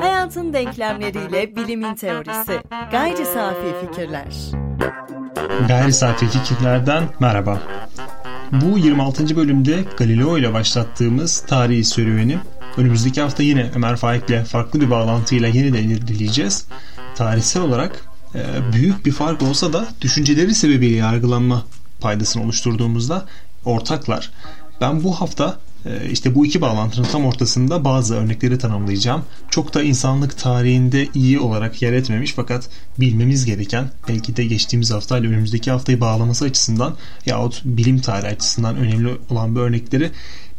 Hayatın denklemleriyle bilimin teorisi. Gayri safi fikirler. Gayri safi fikirlerden merhaba. Bu 26. bölümde Galileo ile başlattığımız tarihi serüveni önümüzdeki hafta yine Ömer Faik ile farklı bir bağlantıyla yeniden ilerleyeceğiz. Tarihsel olarak e, büyük bir fark olsa da düşünceleri sebebiyle yargılanma paydasını oluşturduğumuzda ortaklar. Ben bu hafta işte bu iki bağlantının tam ortasında bazı örnekleri tanımlayacağım. Çok da insanlık tarihinde iyi olarak yer etmemiş fakat bilmemiz gereken belki de geçtiğimiz hafta ile önümüzdeki haftayı bağlaması açısından yahut bilim tarihi açısından önemli olan bu örnekleri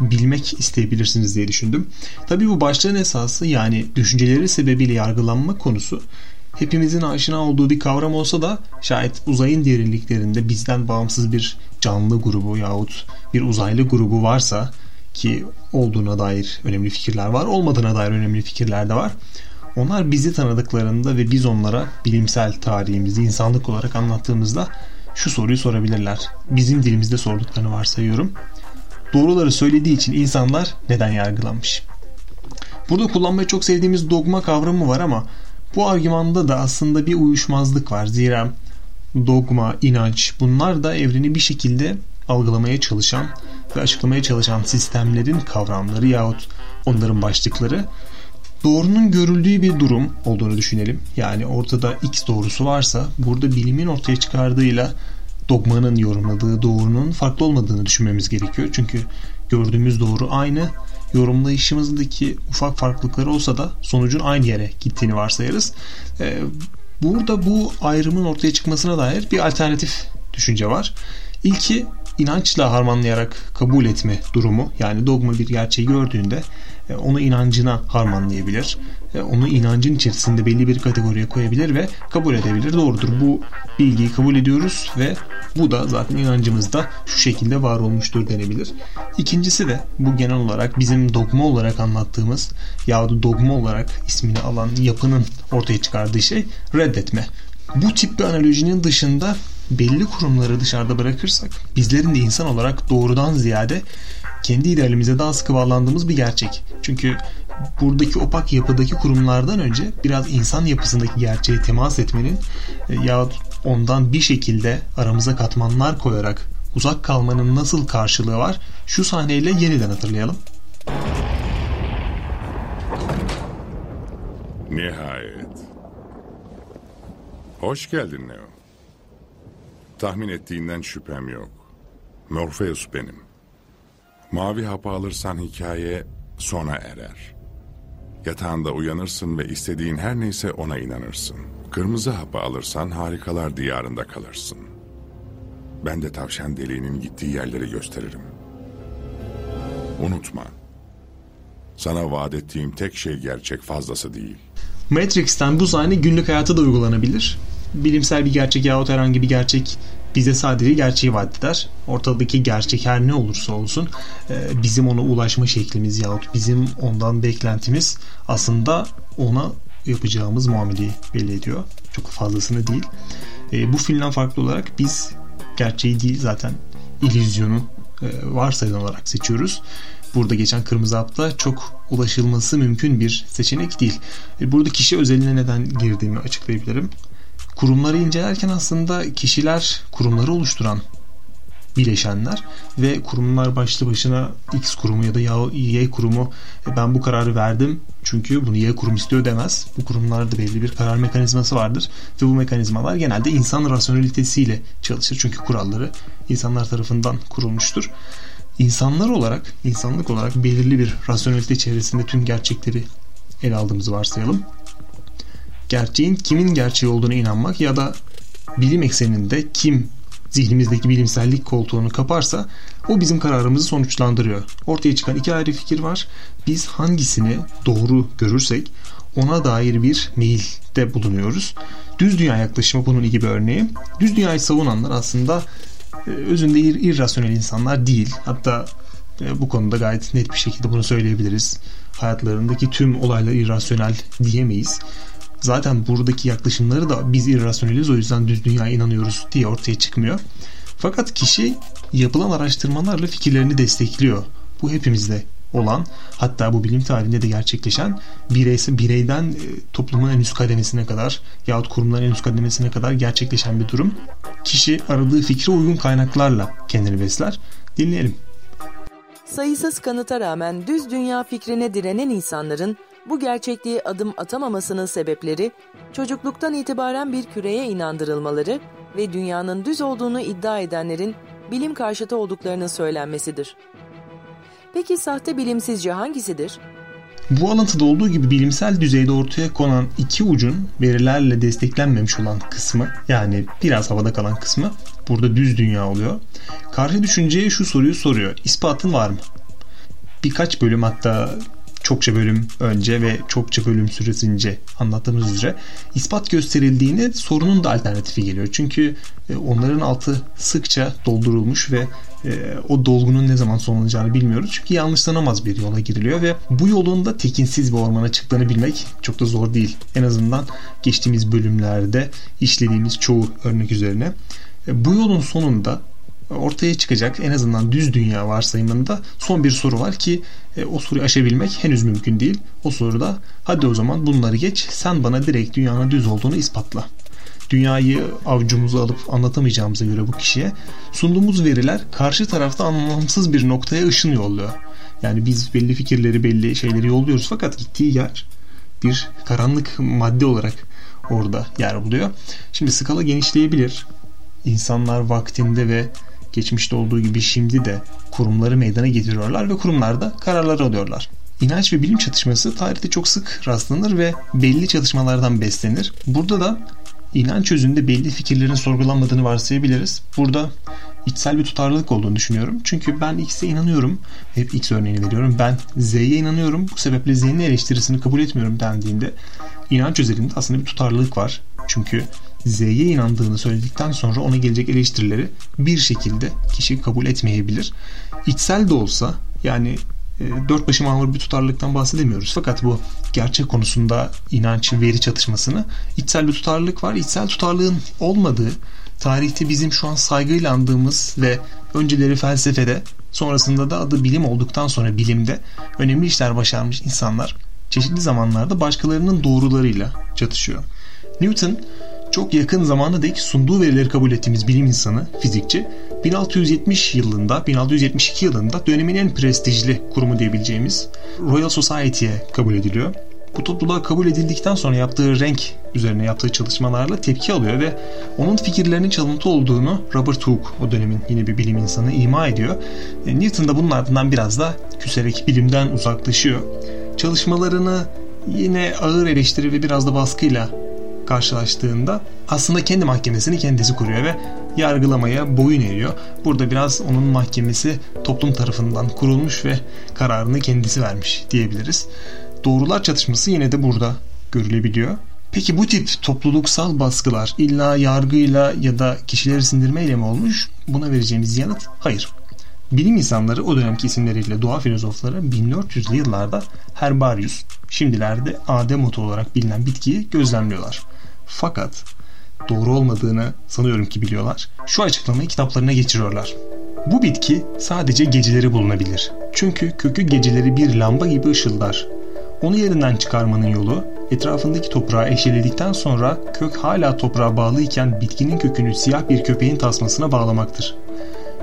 bilmek isteyebilirsiniz diye düşündüm. Tabii bu başlığın esası yani düşünceleri sebebiyle yargılanma konusu hepimizin aşina olduğu bir kavram olsa da şayet uzayın derinliklerinde bizden bağımsız bir canlı grubu yahut bir uzaylı grubu varsa ki olduğuna dair önemli fikirler var, olmadığına dair önemli fikirler de var. Onlar bizi tanıdıklarında ve biz onlara bilimsel tarihimizi insanlık olarak anlattığımızda şu soruyu sorabilirler. Bizim dilimizde sorduklarını varsayıyorum. Doğruları söylediği için insanlar neden yargılanmış? Burada kullanmayı çok sevdiğimiz dogma kavramı var ama bu argümanda da aslında bir uyuşmazlık var. Zira dogma, inanç bunlar da evreni bir şekilde algılamaya çalışan ve açıklamaya çalışan sistemlerin kavramları yahut onların başlıkları doğrunun görüldüğü bir durum olduğunu düşünelim. Yani ortada X doğrusu varsa burada bilimin ortaya çıkardığıyla dogmanın yorumladığı doğrunun farklı olmadığını düşünmemiz gerekiyor. Çünkü gördüğümüz doğru aynı yorumlayışımızdaki ufak farklılıklar olsa da sonucun aynı yere gittiğini varsayarız. Ee, burada bu ayrımın ortaya çıkmasına dair bir alternatif düşünce var. İlki inançla harmanlayarak kabul etme durumu yani dogma bir gerçeği gördüğünde e, onu inancına harmanlayabilir. E, onu inancın içerisinde belli bir kategoriye koyabilir ve kabul edebilir. Doğrudur bu bilgiyi kabul ediyoruz ve bu da zaten inancımızda şu şekilde var olmuştur denebilir. İkincisi de bu genel olarak bizim dogma olarak anlattığımız yahut dogma olarak ismini alan yapının ortaya çıkardığı şey reddetme. Bu tip bir analojinin dışında belli kurumları dışarıda bırakırsak bizlerin de insan olarak doğrudan ziyade kendi idealimize daha sıkı bağlandığımız bir gerçek. Çünkü buradaki opak yapıdaki kurumlardan önce biraz insan yapısındaki gerçeğe temas etmenin e, ya ondan bir şekilde aramıza katmanlar koyarak uzak kalmanın nasıl karşılığı var şu sahneyle yeniden hatırlayalım. Nihayet. Hoş geldin Neo. Tahmin ettiğinden şüphem yok. Morpheus benim. Mavi hapı alırsan hikaye sona erer. Yatağında uyanırsın ve istediğin her neyse ona inanırsın. Kırmızı hapı alırsan harikalar diyarında kalırsın. Ben de tavşan deliğinin gittiği yerleri gösteririm. Unutma. Sana vaat ettiğim tek şey gerçek fazlası değil. Matrix'ten bu sahne günlük hayata da uygulanabilir bilimsel bir gerçek yahut herhangi bir gerçek bize sadece gerçeği vaat eder. Ortadaki gerçek her ne olursa olsun e, bizim ona ulaşma şeklimiz yahut bizim ondan beklentimiz aslında ona yapacağımız muameleyi belli ediyor. Çok fazlasını değil. E, bu filmden farklı olarak biz gerçeği değil zaten illüzyonu e, varsayılan olarak seçiyoruz. Burada geçen Kırmızı Hap'ta çok ulaşılması mümkün bir seçenek değil. Burada kişi özeline neden girdiğimi açıklayabilirim kurumları incelerken aslında kişiler kurumları oluşturan bileşenler ve kurumlar başlı başına X kurumu ya da Y kurumu e, ben bu kararı verdim çünkü bunu Y kurum istiyor demez. Bu kurumlarda belli bir karar mekanizması vardır ve bu mekanizmalar genelde insan rasyonelitesiyle çalışır. Çünkü kuralları insanlar tarafından kurulmuştur. İnsanlar olarak, insanlık olarak belirli bir rasyonelite çevresinde tüm gerçekleri ele aldığımızı varsayalım gerçeğin kimin gerçeği olduğuna inanmak ya da bilim ekseninde kim zihnimizdeki bilimsellik koltuğunu kaparsa o bizim kararımızı sonuçlandırıyor. Ortaya çıkan iki ayrı fikir var. Biz hangisini doğru görürsek ona dair bir meyilde bulunuyoruz. Düz dünya yaklaşımı bunun iyi bir örneği. Düz dünyayı savunanlar aslında e, özünde ir irrasyonel insanlar değil. Hatta e, bu konuda gayet net bir şekilde bunu söyleyebiliriz. Hayatlarındaki tüm olaylar irrasyonel diyemeyiz zaten buradaki yaklaşımları da biz irrasyoneliz o yüzden düz dünyaya inanıyoruz diye ortaya çıkmıyor. Fakat kişi yapılan araştırmalarla fikirlerini destekliyor. Bu hepimizde olan hatta bu bilim tarihinde de gerçekleşen bireyse bireyden e, toplumun en üst kademesine kadar yahut kurumların en üst kademesine kadar gerçekleşen bir durum. Kişi aradığı fikre uygun kaynaklarla kendini besler. Dinleyelim. Sayısız kanıta rağmen düz dünya fikrine direnen insanların bu gerçekliği adım atamamasının sebepleri çocukluktan itibaren bir küreye inandırılmaları ve dünyanın düz olduğunu iddia edenlerin bilim karşıtı olduklarının söylenmesidir. Peki sahte bilim sizce hangisidir? Bu alıntıda olduğu gibi bilimsel düzeyde ortaya konan iki ucun verilerle desteklenmemiş olan kısmı yani biraz havada kalan kısmı burada düz dünya oluyor. Karşı düşünceye şu soruyu soruyor. İspatın var mı? Birkaç bölüm hatta çokça bölüm önce ve çokça bölüm süresince anlattığımız üzere ispat gösterildiğinde sorunun da alternatifi geliyor. Çünkü e, onların altı sıkça doldurulmuş ve e, o dolgunun ne zaman sonlanacağını bilmiyoruz. Çünkü yanlışlanamaz bir yola giriliyor ve bu yolun da tekinsiz bir ormana çıktığını bilmek çok da zor değil. En azından geçtiğimiz bölümlerde işlediğimiz çoğu örnek üzerine. E, bu yolun sonunda ortaya çıkacak en azından düz dünya varsayımında son bir soru var ki e, o soruyu aşabilmek henüz mümkün değil. O soruda hadi o zaman bunları geç sen bana direkt dünyanın düz olduğunu ispatla. Dünyayı avcumuza alıp anlatamayacağımıza göre bu kişiye sunduğumuz veriler karşı tarafta anlamsız bir noktaya ışın yolluyor. Yani biz belli fikirleri belli şeyleri yolluyoruz fakat gittiği yer bir karanlık madde olarak orada yer buluyor. Şimdi skala genişleyebilir. İnsanlar vaktinde ve geçmişte olduğu gibi şimdi de kurumları meydana getiriyorlar ve kurumlarda kararlar alıyorlar. İnanç ve bilim çatışması tarihte çok sık rastlanır ve belli çatışmalardan beslenir. Burada da inanç özünde belli fikirlerin sorgulanmadığını varsayabiliriz. Burada içsel bir tutarlılık olduğunu düşünüyorum. Çünkü ben X'e inanıyorum. Hep X örneğini veriyorum. Ben Z'ye inanıyorum. Bu sebeple Z'nin eleştirisini kabul etmiyorum dendiğinde inanç özelinde aslında bir tutarlılık var. Çünkü Z'ye inandığını söyledikten sonra ona gelecek eleştirileri bir şekilde kişi kabul etmeyebilir. İçsel de olsa yani e, dört başı mamur bir tutarlılıktan bahsedemiyoruz. Fakat bu gerçek konusunda inanç veri çatışmasını içsel bir tutarlılık var. İçsel tutarlığın olmadığı tarihte bizim şu an saygıyla andığımız ve önceleri felsefede sonrasında da adı bilim olduktan sonra bilimde önemli işler başarmış insanlar çeşitli zamanlarda başkalarının doğrularıyla çatışıyor. Newton çok yakın zamana dek sunduğu verileri kabul ettiğimiz bilim insanı, fizikçi, 1670 yılında, 1672 yılında dönemin en prestijli kurumu diyebileceğimiz Royal Society'ye kabul ediliyor. Bu topluluğa kabul edildikten sonra yaptığı renk üzerine yaptığı çalışmalarla tepki alıyor ve onun fikirlerinin çalıntı olduğunu Robert Hooke o dönemin yine bir bilim insanı ima ediyor. E, Newton da bunun ardından biraz da küserek bilimden uzaklaşıyor. Çalışmalarını yine ağır eleştiri ve biraz da baskıyla karşılaştığında aslında kendi mahkemesini kendisi kuruyor ve yargılamaya boyun eğiyor. Burada biraz onun mahkemesi toplum tarafından kurulmuş ve kararını kendisi vermiş diyebiliriz. Doğrular çatışması yine de burada görülebiliyor. Peki bu tip topluluksal baskılar illa yargıyla ya da kişileri sindirmeyle mi olmuş? Buna vereceğimiz yanıt hayır. Bilim insanları o dönemki isimleriyle doğa filozofları 1400'lü yıllarda Herbarius, şimdilerde Adem otu olarak bilinen bitkiyi gözlemliyorlar. Fakat doğru olmadığını sanıyorum ki biliyorlar. Şu açıklamayı kitaplarına geçiriyorlar. Bu bitki sadece geceleri bulunabilir. Çünkü kökü geceleri bir lamba gibi ışıldar. Onu yerinden çıkarmanın yolu etrafındaki toprağı eşeledikten sonra kök hala toprağa bağlıyken bitkinin kökünü siyah bir köpeğin tasmasına bağlamaktır.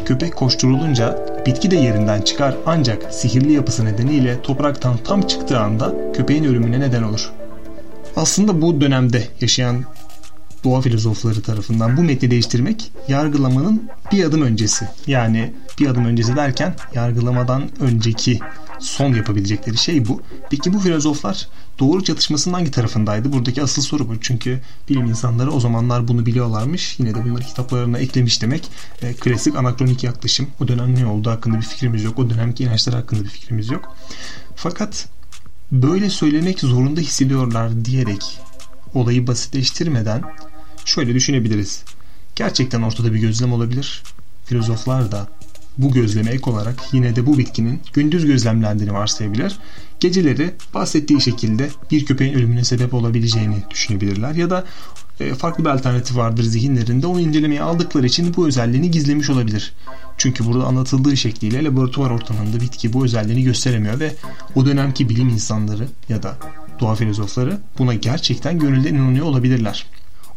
Köpek koşturulunca bitki de yerinden çıkar ancak sihirli yapısı nedeniyle topraktan tam çıktığı anda köpeğin ölümüne neden olur. Aslında bu dönemde yaşayan doğa filozofları tarafından bu metni değiştirmek yargılamanın bir adım öncesi. Yani bir adım öncesi derken yargılamadan önceki son yapabilecekleri şey bu. Peki bu filozoflar doğru çatışmasının hangi tarafındaydı? Buradaki asıl soru bu. Çünkü bilim insanları o zamanlar bunu biliyorlarmış. Yine de bunları kitaplarına eklemiş demek. E, klasik anakronik yaklaşım. O dönem ne oldu hakkında bir fikrimiz yok. O dönemki inançlar hakkında bir fikrimiz yok. Fakat böyle söylemek zorunda hissediyorlar diyerek olayı basitleştirmeden şöyle düşünebiliriz. Gerçekten ortada bir gözlem olabilir. Filozoflar da bu gözleme ek olarak yine de bu bitkinin gündüz gözlemlendiğini varsayabilir. Geceleri bahsettiği şekilde bir köpeğin ölümüne sebep olabileceğini düşünebilirler ya da e, farklı bir alternatif vardır zihinlerinde onu incelemeye aldıkları için bu özelliğini gizlemiş olabilir. Çünkü burada anlatıldığı şekliyle laboratuvar ortamında bitki bu özelliğini gösteremiyor ve o dönemki bilim insanları ya da doğa filozofları buna gerçekten gönülden inanıyor olabilirler.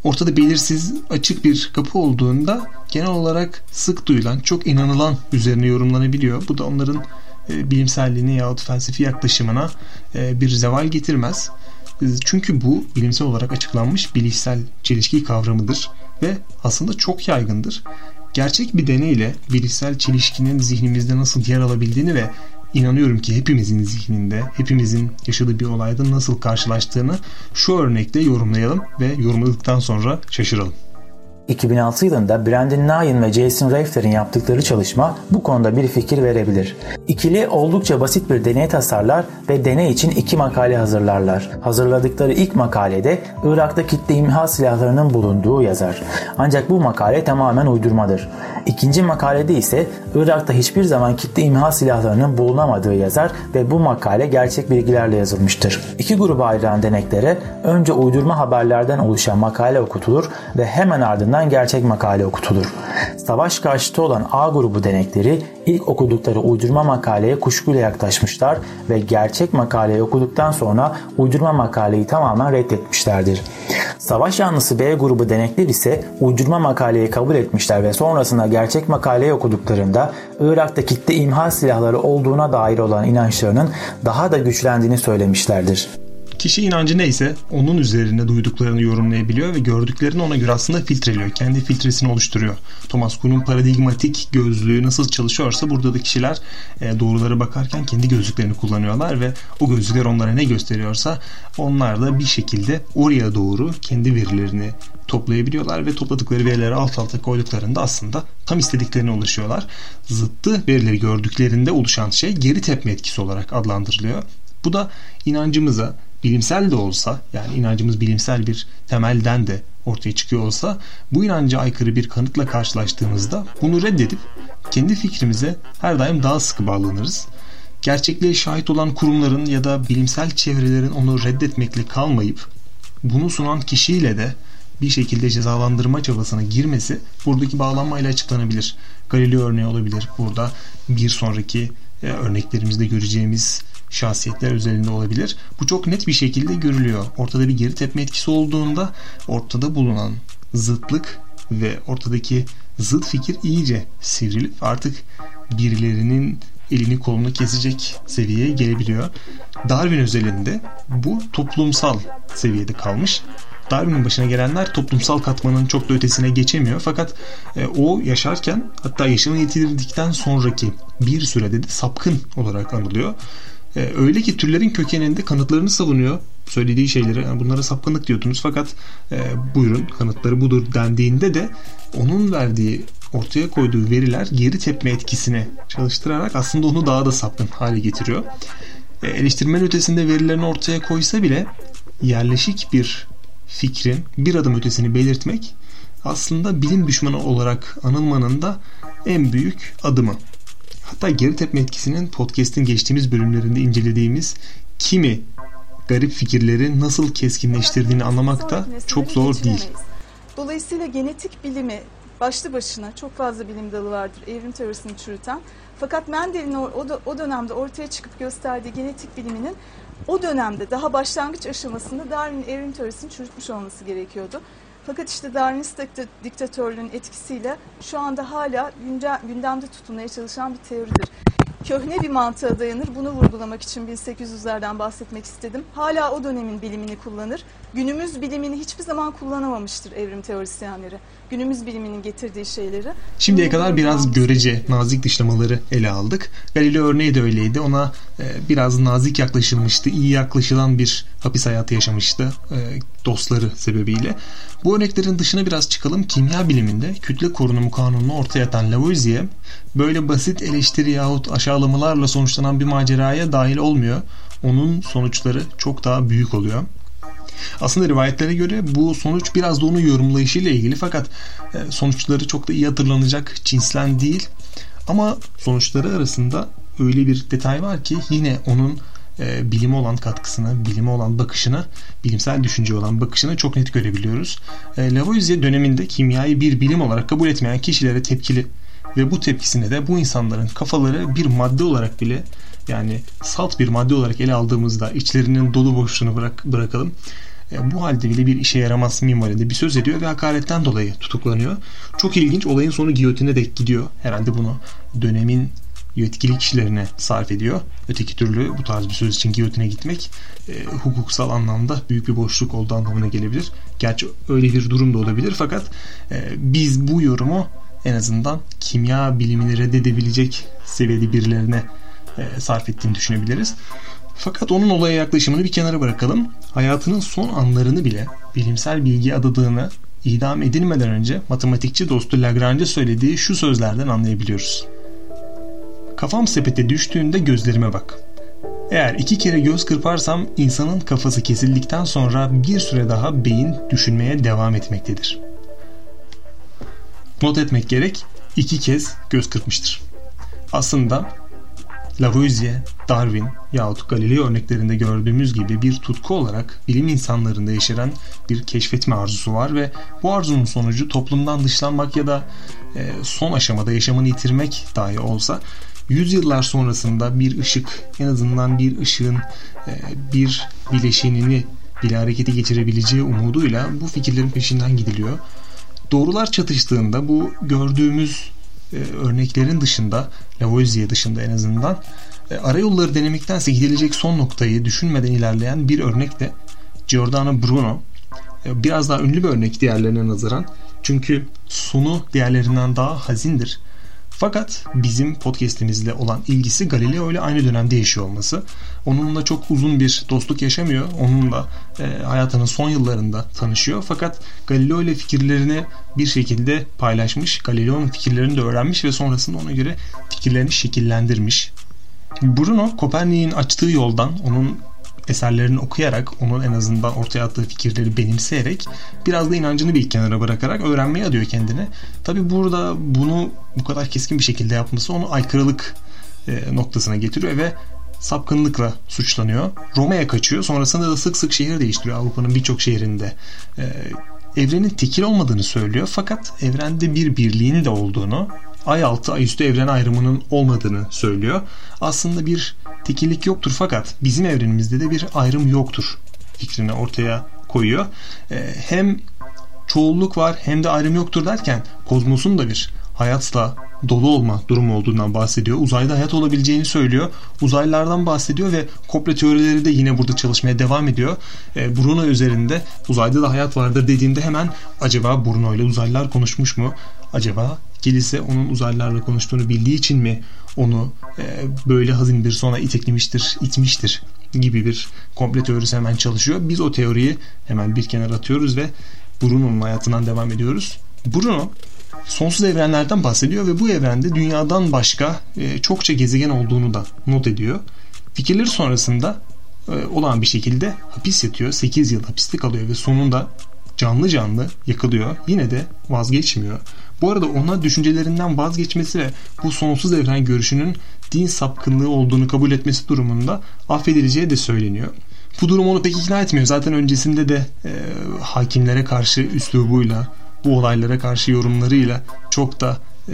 Ortada belirsiz açık bir kapı olduğunda genel olarak sık duyulan, çok inanılan üzerine yorumlanabiliyor. Bu da onların e, bilimselliğine yahut felsefi yaklaşımına e, bir zeval getirmez. E, çünkü bu bilimsel olarak açıklanmış bilişsel çelişki kavramıdır ve aslında çok yaygındır. Gerçek bir deneyle bilişsel çelişkinin zihnimizde nasıl yer alabildiğini ve inanıyorum ki hepimizin zihninde, hepimizin yaşadığı bir olayda nasıl karşılaştığını şu örnekte yorumlayalım ve yorumladıktan sonra şaşıralım. 2006 yılında Brandon Nyan ve Jason Rafter'in yaptıkları çalışma bu konuda bir fikir verebilir. İkili oldukça basit bir deney tasarlar ve deney için iki makale hazırlarlar. Hazırladıkları ilk makalede Irak'ta kitle imha silahlarının bulunduğu yazar. Ancak bu makale tamamen uydurmadır. İkinci makalede ise Irak'ta hiçbir zaman kitle imha silahlarının bulunamadığı yazar ve bu makale gerçek bilgilerle yazılmıştır. İki gruba ayrılan deneklere önce uydurma haberlerden oluşan makale okutulur ve hemen ardından gerçek makale okutulur. Savaş karşıtı olan A grubu denekleri ilk okudukları uydurma makaleye kuşkuyla yaklaşmışlar ve gerçek makaleyi okuduktan sonra uydurma makaleyi tamamen reddetmişlerdir. Savaş yanlısı B grubu denekler ise uydurma makaleyi kabul etmişler ve sonrasında gerçek makaleyi okuduklarında Irak'ta kitle imha silahları olduğuna dair olan inançlarının daha da güçlendiğini söylemişlerdir. Kişi inancı neyse onun üzerine duyduklarını yorumlayabiliyor ve gördüklerini ona göre aslında filtreliyor. Kendi filtresini oluşturuyor. Thomas Kuhn'un paradigmatik gözlüğü nasıl çalışıyorsa burada da kişiler e, doğruları bakarken kendi gözlüklerini kullanıyorlar ve o gözlükler onlara ne gösteriyorsa onlar da bir şekilde oraya doğru kendi verilerini toplayabiliyorlar ve topladıkları verileri alt alta koyduklarında aslında tam istediklerine ulaşıyorlar. Zıttı verileri gördüklerinde oluşan şey geri tepme etkisi olarak adlandırılıyor. Bu da inancımıza bilimsel de olsa yani inancımız bilimsel bir temelden de ortaya çıkıyor olsa bu inanca aykırı bir kanıtla karşılaştığımızda bunu reddedip kendi fikrimize her daim daha sıkı bağlanırız. Gerçekliğe şahit olan kurumların ya da bilimsel çevrelerin onu reddetmekle kalmayıp bunu sunan kişiyle de bir şekilde cezalandırma çabasına girmesi buradaki bağlanmayla açıklanabilir. Galileo örneği olabilir. Burada bir sonraki e, örneklerimizde göreceğimiz şahsiyetler üzerinde olabilir. Bu çok net bir şekilde görülüyor. Ortada bir geri tepme etkisi olduğunda ortada bulunan zıtlık ve ortadaki zıt fikir iyice sivrilip artık birilerinin elini kolunu kesecek seviyeye gelebiliyor. Darwin özelinde bu toplumsal seviyede kalmış. Darwin'in başına gelenler toplumsal katmanın çok da ötesine geçemiyor. Fakat e, o yaşarken hatta yaşamını yitirdikten sonraki bir sürede de sapkın olarak anılıyor. E, öyle ki türlerin kökeninde kanıtlarını savunuyor. Söylediği şeyleri yani bunlara sapkınlık diyordunuz fakat e, buyurun kanıtları budur dendiğinde de onun verdiği ortaya koyduğu veriler geri tepme etkisini çalıştırarak aslında onu daha da sapkın hale getiriyor. E, eleştirmen ötesinde verilerini ortaya koysa bile yerleşik bir fikrin bir adım ötesini belirtmek aslında bilim düşmanı olarak anılmanın da en büyük adımı. Hatta geri tepme etkisinin podcast'in geçtiğimiz bölümlerinde incelediğimiz kimi garip fikirleri nasıl keskinleştirdiğini anlamak da çok zor değil. Dolayısıyla genetik bilimi başlı başına çok fazla bilim dalı vardır evrim teorisini çürüten. Fakat Mendel'in o, o dönemde ortaya çıkıp gösterdiği genetik biliminin o dönemde daha başlangıç aşamasında Darwin'in evrim teorisini çürütmüş olması gerekiyordu. Fakat işte Darwinist diktatörlüğün etkisiyle şu anda hala gündemde tutulmaya çalışan bir teoridir. Köhne bir mantığa dayanır. Bunu vurgulamak için 1800'lerden bahsetmek istedim. Hala o dönemin bilimini kullanır. Günümüz bilimini hiçbir zaman kullanamamıştır evrim teorisyenleri. Günümüz biliminin getirdiği şeyleri. Şimdiye kadar biraz görece, nazik dışlamaları ele aldık. Galileo örneği de öyleydi. Ona e, biraz nazik yaklaşılmıştı. iyi yaklaşılan bir hapis hayatı yaşamıştı e, dostları sebebiyle. Bu örneklerin dışına biraz çıkalım. Kimya biliminde kütle korunumu kanununu ortaya atan Lavoisier böyle basit eleştiri yahut aşağılamalarla sonuçlanan bir maceraya dahil olmuyor. Onun sonuçları çok daha büyük oluyor. Aslında rivayetlere göre bu sonuç biraz da onun yorumlayışıyla ilgili fakat e, sonuçları çok da iyi hatırlanacak cinsten değil. Ama sonuçları arasında öyle bir detay var ki yine onun e, bilime olan katkısını, bilime olan bakışını, bilimsel düşünce olan bakışını çok net görebiliyoruz. E, Lavoisier döneminde kimyayı bir bilim olarak kabul etmeyen kişilere tepkili ve bu tepkisine de bu insanların kafaları bir madde olarak bile yani salt bir madde olarak ele aldığımızda içlerinin dolu boşluğunu bırak, bırakalım. E, bu halde bile bir işe yaramaz minvalinde bir söz ediyor ve hakaretten dolayı tutuklanıyor. Çok ilginç olayın sonu giyotine dek gidiyor. Herhalde bunu dönemin yetkili kişilerine sarf ediyor. Öteki türlü bu tarz bir söz için giyotine gitmek e, hukuksal anlamda büyük bir boşluk olduğu anlamına gelebilir. Gerçi öyle bir durum da olabilir fakat e, biz bu yorumu en azından kimya bilimini reddedebilecek seviyede birilerine e, sarf ettiğini düşünebiliriz. Fakat onun olaya yaklaşımını bir kenara bırakalım. Hayatının son anlarını bile bilimsel bilgi adadığını idam edilmeden önce matematikçi dostu Lagrange söylediği şu sözlerden anlayabiliyoruz. Kafam sepete düştüğünde gözlerime bak. Eğer iki kere göz kırparsam insanın kafası kesildikten sonra bir süre daha beyin düşünmeye devam etmektedir. Not etmek gerek iki kez göz kırpmıştır. Aslında Lavoisier, Darwin yahut Galileo örneklerinde gördüğümüz gibi bir tutku olarak bilim insanlarında yeşeren bir keşfetme arzusu var ve bu arzunun sonucu toplumdan dışlanmak ya da e, son aşamada yaşamını yitirmek dahi olsa yüzyıllar sonrasında bir ışık en azından bir ışığın e, bir bileşenini bile harekete geçirebileceği umuduyla bu fikirlerin peşinden gidiliyor. Doğrular çatıştığında bu gördüğümüz e, örneklerin dışında Lavoisier dışında en azından e, arayolları denemektense gidilecek son noktayı düşünmeden ilerleyen bir örnek de Giordano Bruno. Biraz daha ünlü bir örnek diğerlerine nazaran. Çünkü sonu diğerlerinden daha hazindir. Fakat bizim podcast'imizle olan ilgisi Galileo ile aynı dönemde yaşıyor olması. Onunla çok uzun bir dostluk yaşamıyor. Onunla e, hayatının son yıllarında tanışıyor. Fakat Galileo ile fikirlerini bir şekilde paylaşmış. Galileo'nun fikirlerini de öğrenmiş ve sonrasında ona göre fikirlerini şekillendirmiş. Bruno Kopernik'in açtığı yoldan onun eserlerini okuyarak onun en azından ortaya attığı fikirleri benimseyerek biraz da inancını bir kenara bırakarak öğrenmeye adıyor kendini. Tabi burada bunu bu kadar keskin bir şekilde yapması onu aykırılık e, noktasına getiriyor ve sapkınlıkla suçlanıyor. Roma'ya kaçıyor. Sonrasında da sık sık şehir değiştiriyor Avrupa'nın birçok şehrinde. E, evrenin tekil olmadığını söylüyor. Fakat evrende bir birliğin de olduğunu, ay altı ay üstü evren ayrımının olmadığını söylüyor. Aslında bir tekillik yoktur fakat bizim evrenimizde de bir ayrım yoktur fikrini ortaya koyuyor. E, hem çoğulluk var hem de ayrım yoktur derken kozmosun da bir hayatla dolu olma durumu olduğundan bahsediyor. Uzayda hayat olabileceğini söylüyor. Uzaylılardan bahsediyor ve komple teorileri de yine burada çalışmaya devam ediyor. E, Bruno üzerinde uzayda da hayat vardır dediğinde hemen acaba Bruno ile uzaylılar konuşmuş mu? Acaba kilise onun uzaylılarla konuştuğunu bildiği için mi onu e, böyle hazin bir sona iteklemiştir, itmiştir gibi bir komple teorisi hemen çalışıyor. Biz o teoriyi hemen bir kenara atıyoruz ve Bruno'nun hayatından devam ediyoruz. Bruno sonsuz evrenlerden bahsediyor ve bu evrende dünyadan başka e, çokça gezegen olduğunu da not ediyor. Fikirleri sonrasında e, olan bir şekilde hapis yatıyor. 8 yıl hapiste kalıyor ve sonunda canlı canlı yakılıyor. Yine de vazgeçmiyor. Bu arada ona düşüncelerinden vazgeçmesi ve bu sonsuz evren görüşünün din sapkınlığı olduğunu kabul etmesi durumunda affedileceği de söyleniyor. Bu durum onu pek ikna etmiyor. Zaten öncesinde de e, hakimlere karşı üslubuyla, bu olaylara karşı yorumlarıyla çok da e,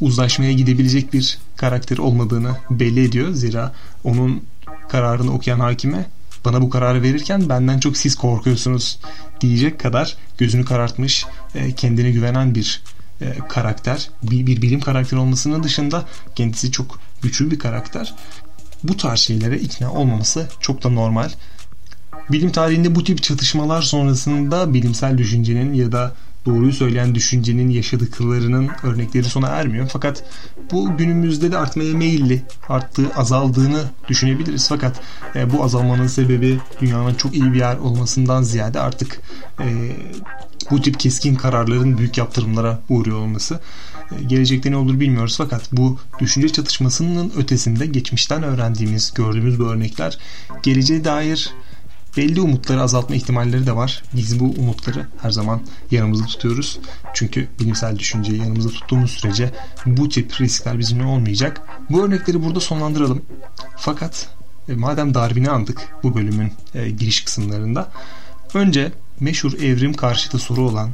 uzlaşmaya gidebilecek bir karakter olmadığını belli ediyor. Zira onun kararını okuyan hakime bana bu kararı verirken benden çok siz korkuyorsunuz diyecek kadar gözünü karartmış, e, kendine güvenen bir e, karakter. Bir, bir bilim karakteri olmasının dışında kendisi çok güçlü bir karakter. Bu tarz şeylere ikna olmaması çok da normal. Bilim tarihinde bu tip çatışmalar sonrasında bilimsel düşüncenin ya da doğruyu söyleyen düşüncenin yaşadıklarının örnekleri sona ermiyor. Fakat bu günümüzde de artmaya meyilli, arttığı, azaldığını düşünebiliriz. Fakat e, bu azalmanın sebebi dünyanın çok iyi bir yer olmasından ziyade artık e, bu tip keskin kararların büyük yaptırımlara uğruyor olması. E, gelecekte ne olur bilmiyoruz fakat bu düşünce çatışmasının ötesinde geçmişten öğrendiğimiz, gördüğümüz bu örnekler geleceğe dair belli umutları azaltma ihtimalleri de var. Biz bu umutları her zaman yanımızda tutuyoruz. Çünkü bilimsel düşünceyi yanımızda tuttuğumuz sürece bu tip riskler bizimle olmayacak. Bu örnekleri burada sonlandıralım. Fakat e, madem Darwin'i andık bu bölümün e, giriş kısımlarında önce meşhur evrim karşıtı soru olan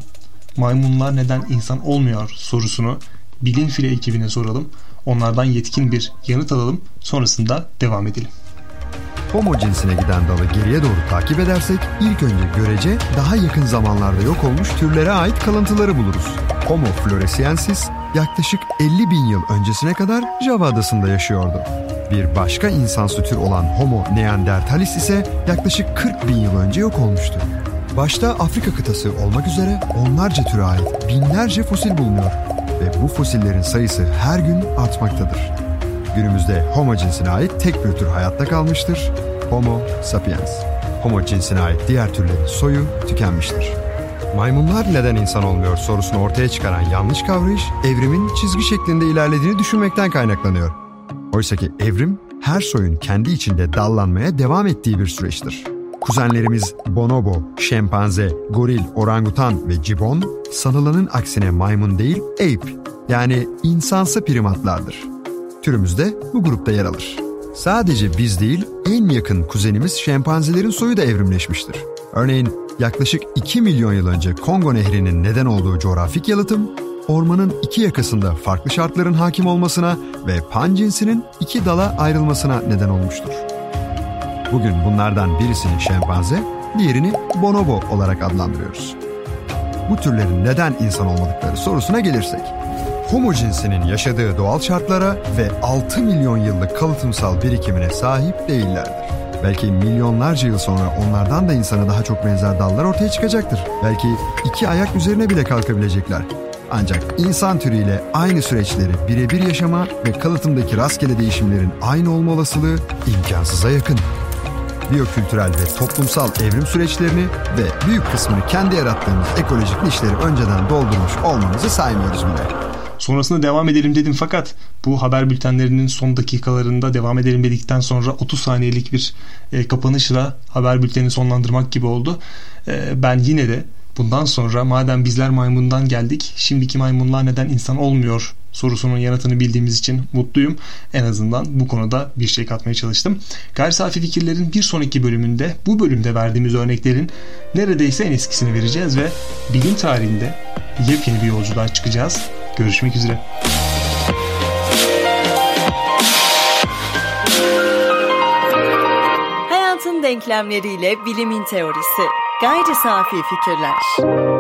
maymunlar neden insan olmuyor sorusunu bilim file ekibine soralım. Onlardan yetkin bir yanıt alalım. Sonrasında devam edelim. Homo cinsine giden dalı geriye doğru takip edersek ilk önce görece daha yakın zamanlarda yok olmuş türlere ait kalıntıları buluruz. Homo floresiensis yaklaşık 50 bin yıl öncesine kadar Java adasında yaşıyordu. Bir başka insansı tür olan Homo neanderthalis ise yaklaşık 40 bin yıl önce yok olmuştu. Başta Afrika kıtası olmak üzere onlarca türe ait binlerce fosil bulunuyor ve bu fosillerin sayısı her gün artmaktadır. Günümüzde Homo cinsine ait tek bir tür hayatta kalmıştır. Homo sapiens. Homo cinsine ait diğer türlerin soyu tükenmiştir. Maymunlar neden insan olmuyor sorusunu ortaya çıkaran yanlış kavrayış, evrimin çizgi şeklinde ilerlediğini düşünmekten kaynaklanıyor. Oysa ki evrim, her soyun kendi içinde dallanmaya devam ettiği bir süreçtir. Kuzenlerimiz bonobo, şempanze, goril, orangutan ve cibon sanılanın aksine maymun değil ape yani insansı primatlardır. Türümüz de bu grupta yer alır. Sadece biz değil en yakın kuzenimiz şempanzelerin soyu da evrimleşmiştir. Örneğin yaklaşık 2 milyon yıl önce Kongo Nehri'nin neden olduğu coğrafik yalıtım, ormanın iki yakasında farklı şartların hakim olmasına ve pan cinsinin iki dala ayrılmasına neden olmuştur. Bugün bunlardan birisini şempanze, diğerini bonobo olarak adlandırıyoruz. Bu türlerin neden insan olmadıkları sorusuna gelirsek, Homo cinsinin yaşadığı doğal şartlara ve 6 milyon yıllık kalıtımsal birikimine sahip değillerdir. Belki milyonlarca yıl sonra onlardan da insana daha çok benzer dallar ortaya çıkacaktır. Belki iki ayak üzerine bile kalkabilecekler. Ancak insan türüyle aynı süreçleri birebir yaşama ve kalıtımdaki rastgele değişimlerin aynı olma olasılığı imkansıza yakın biyokültürel ve toplumsal evrim süreçlerini ve büyük kısmını kendi yarattığımız ekolojik nişleri önceden doldurmuş olmamızı saymıyoruz bile. Sonrasında devam edelim dedim fakat bu haber bültenlerinin son dakikalarında devam edelim dedikten sonra 30 saniyelik bir e, kapanışla haber bültenini sonlandırmak gibi oldu. E, ben yine de bundan sonra madem bizler maymundan geldik şimdiki maymunlar neden insan olmuyor sorusunun yanıtını bildiğimiz için mutluyum. En azından bu konuda bir şey katmaya çalıştım. Gayri safi fikirlerin bir sonraki bölümünde bu bölümde verdiğimiz örneklerin neredeyse en eskisini vereceğiz ve bilim tarihinde yepyeni bir yolculuğa çıkacağız. Görüşmek üzere. Hayatın denklemleriyle bilimin teorisi. Gayri safi fikirler.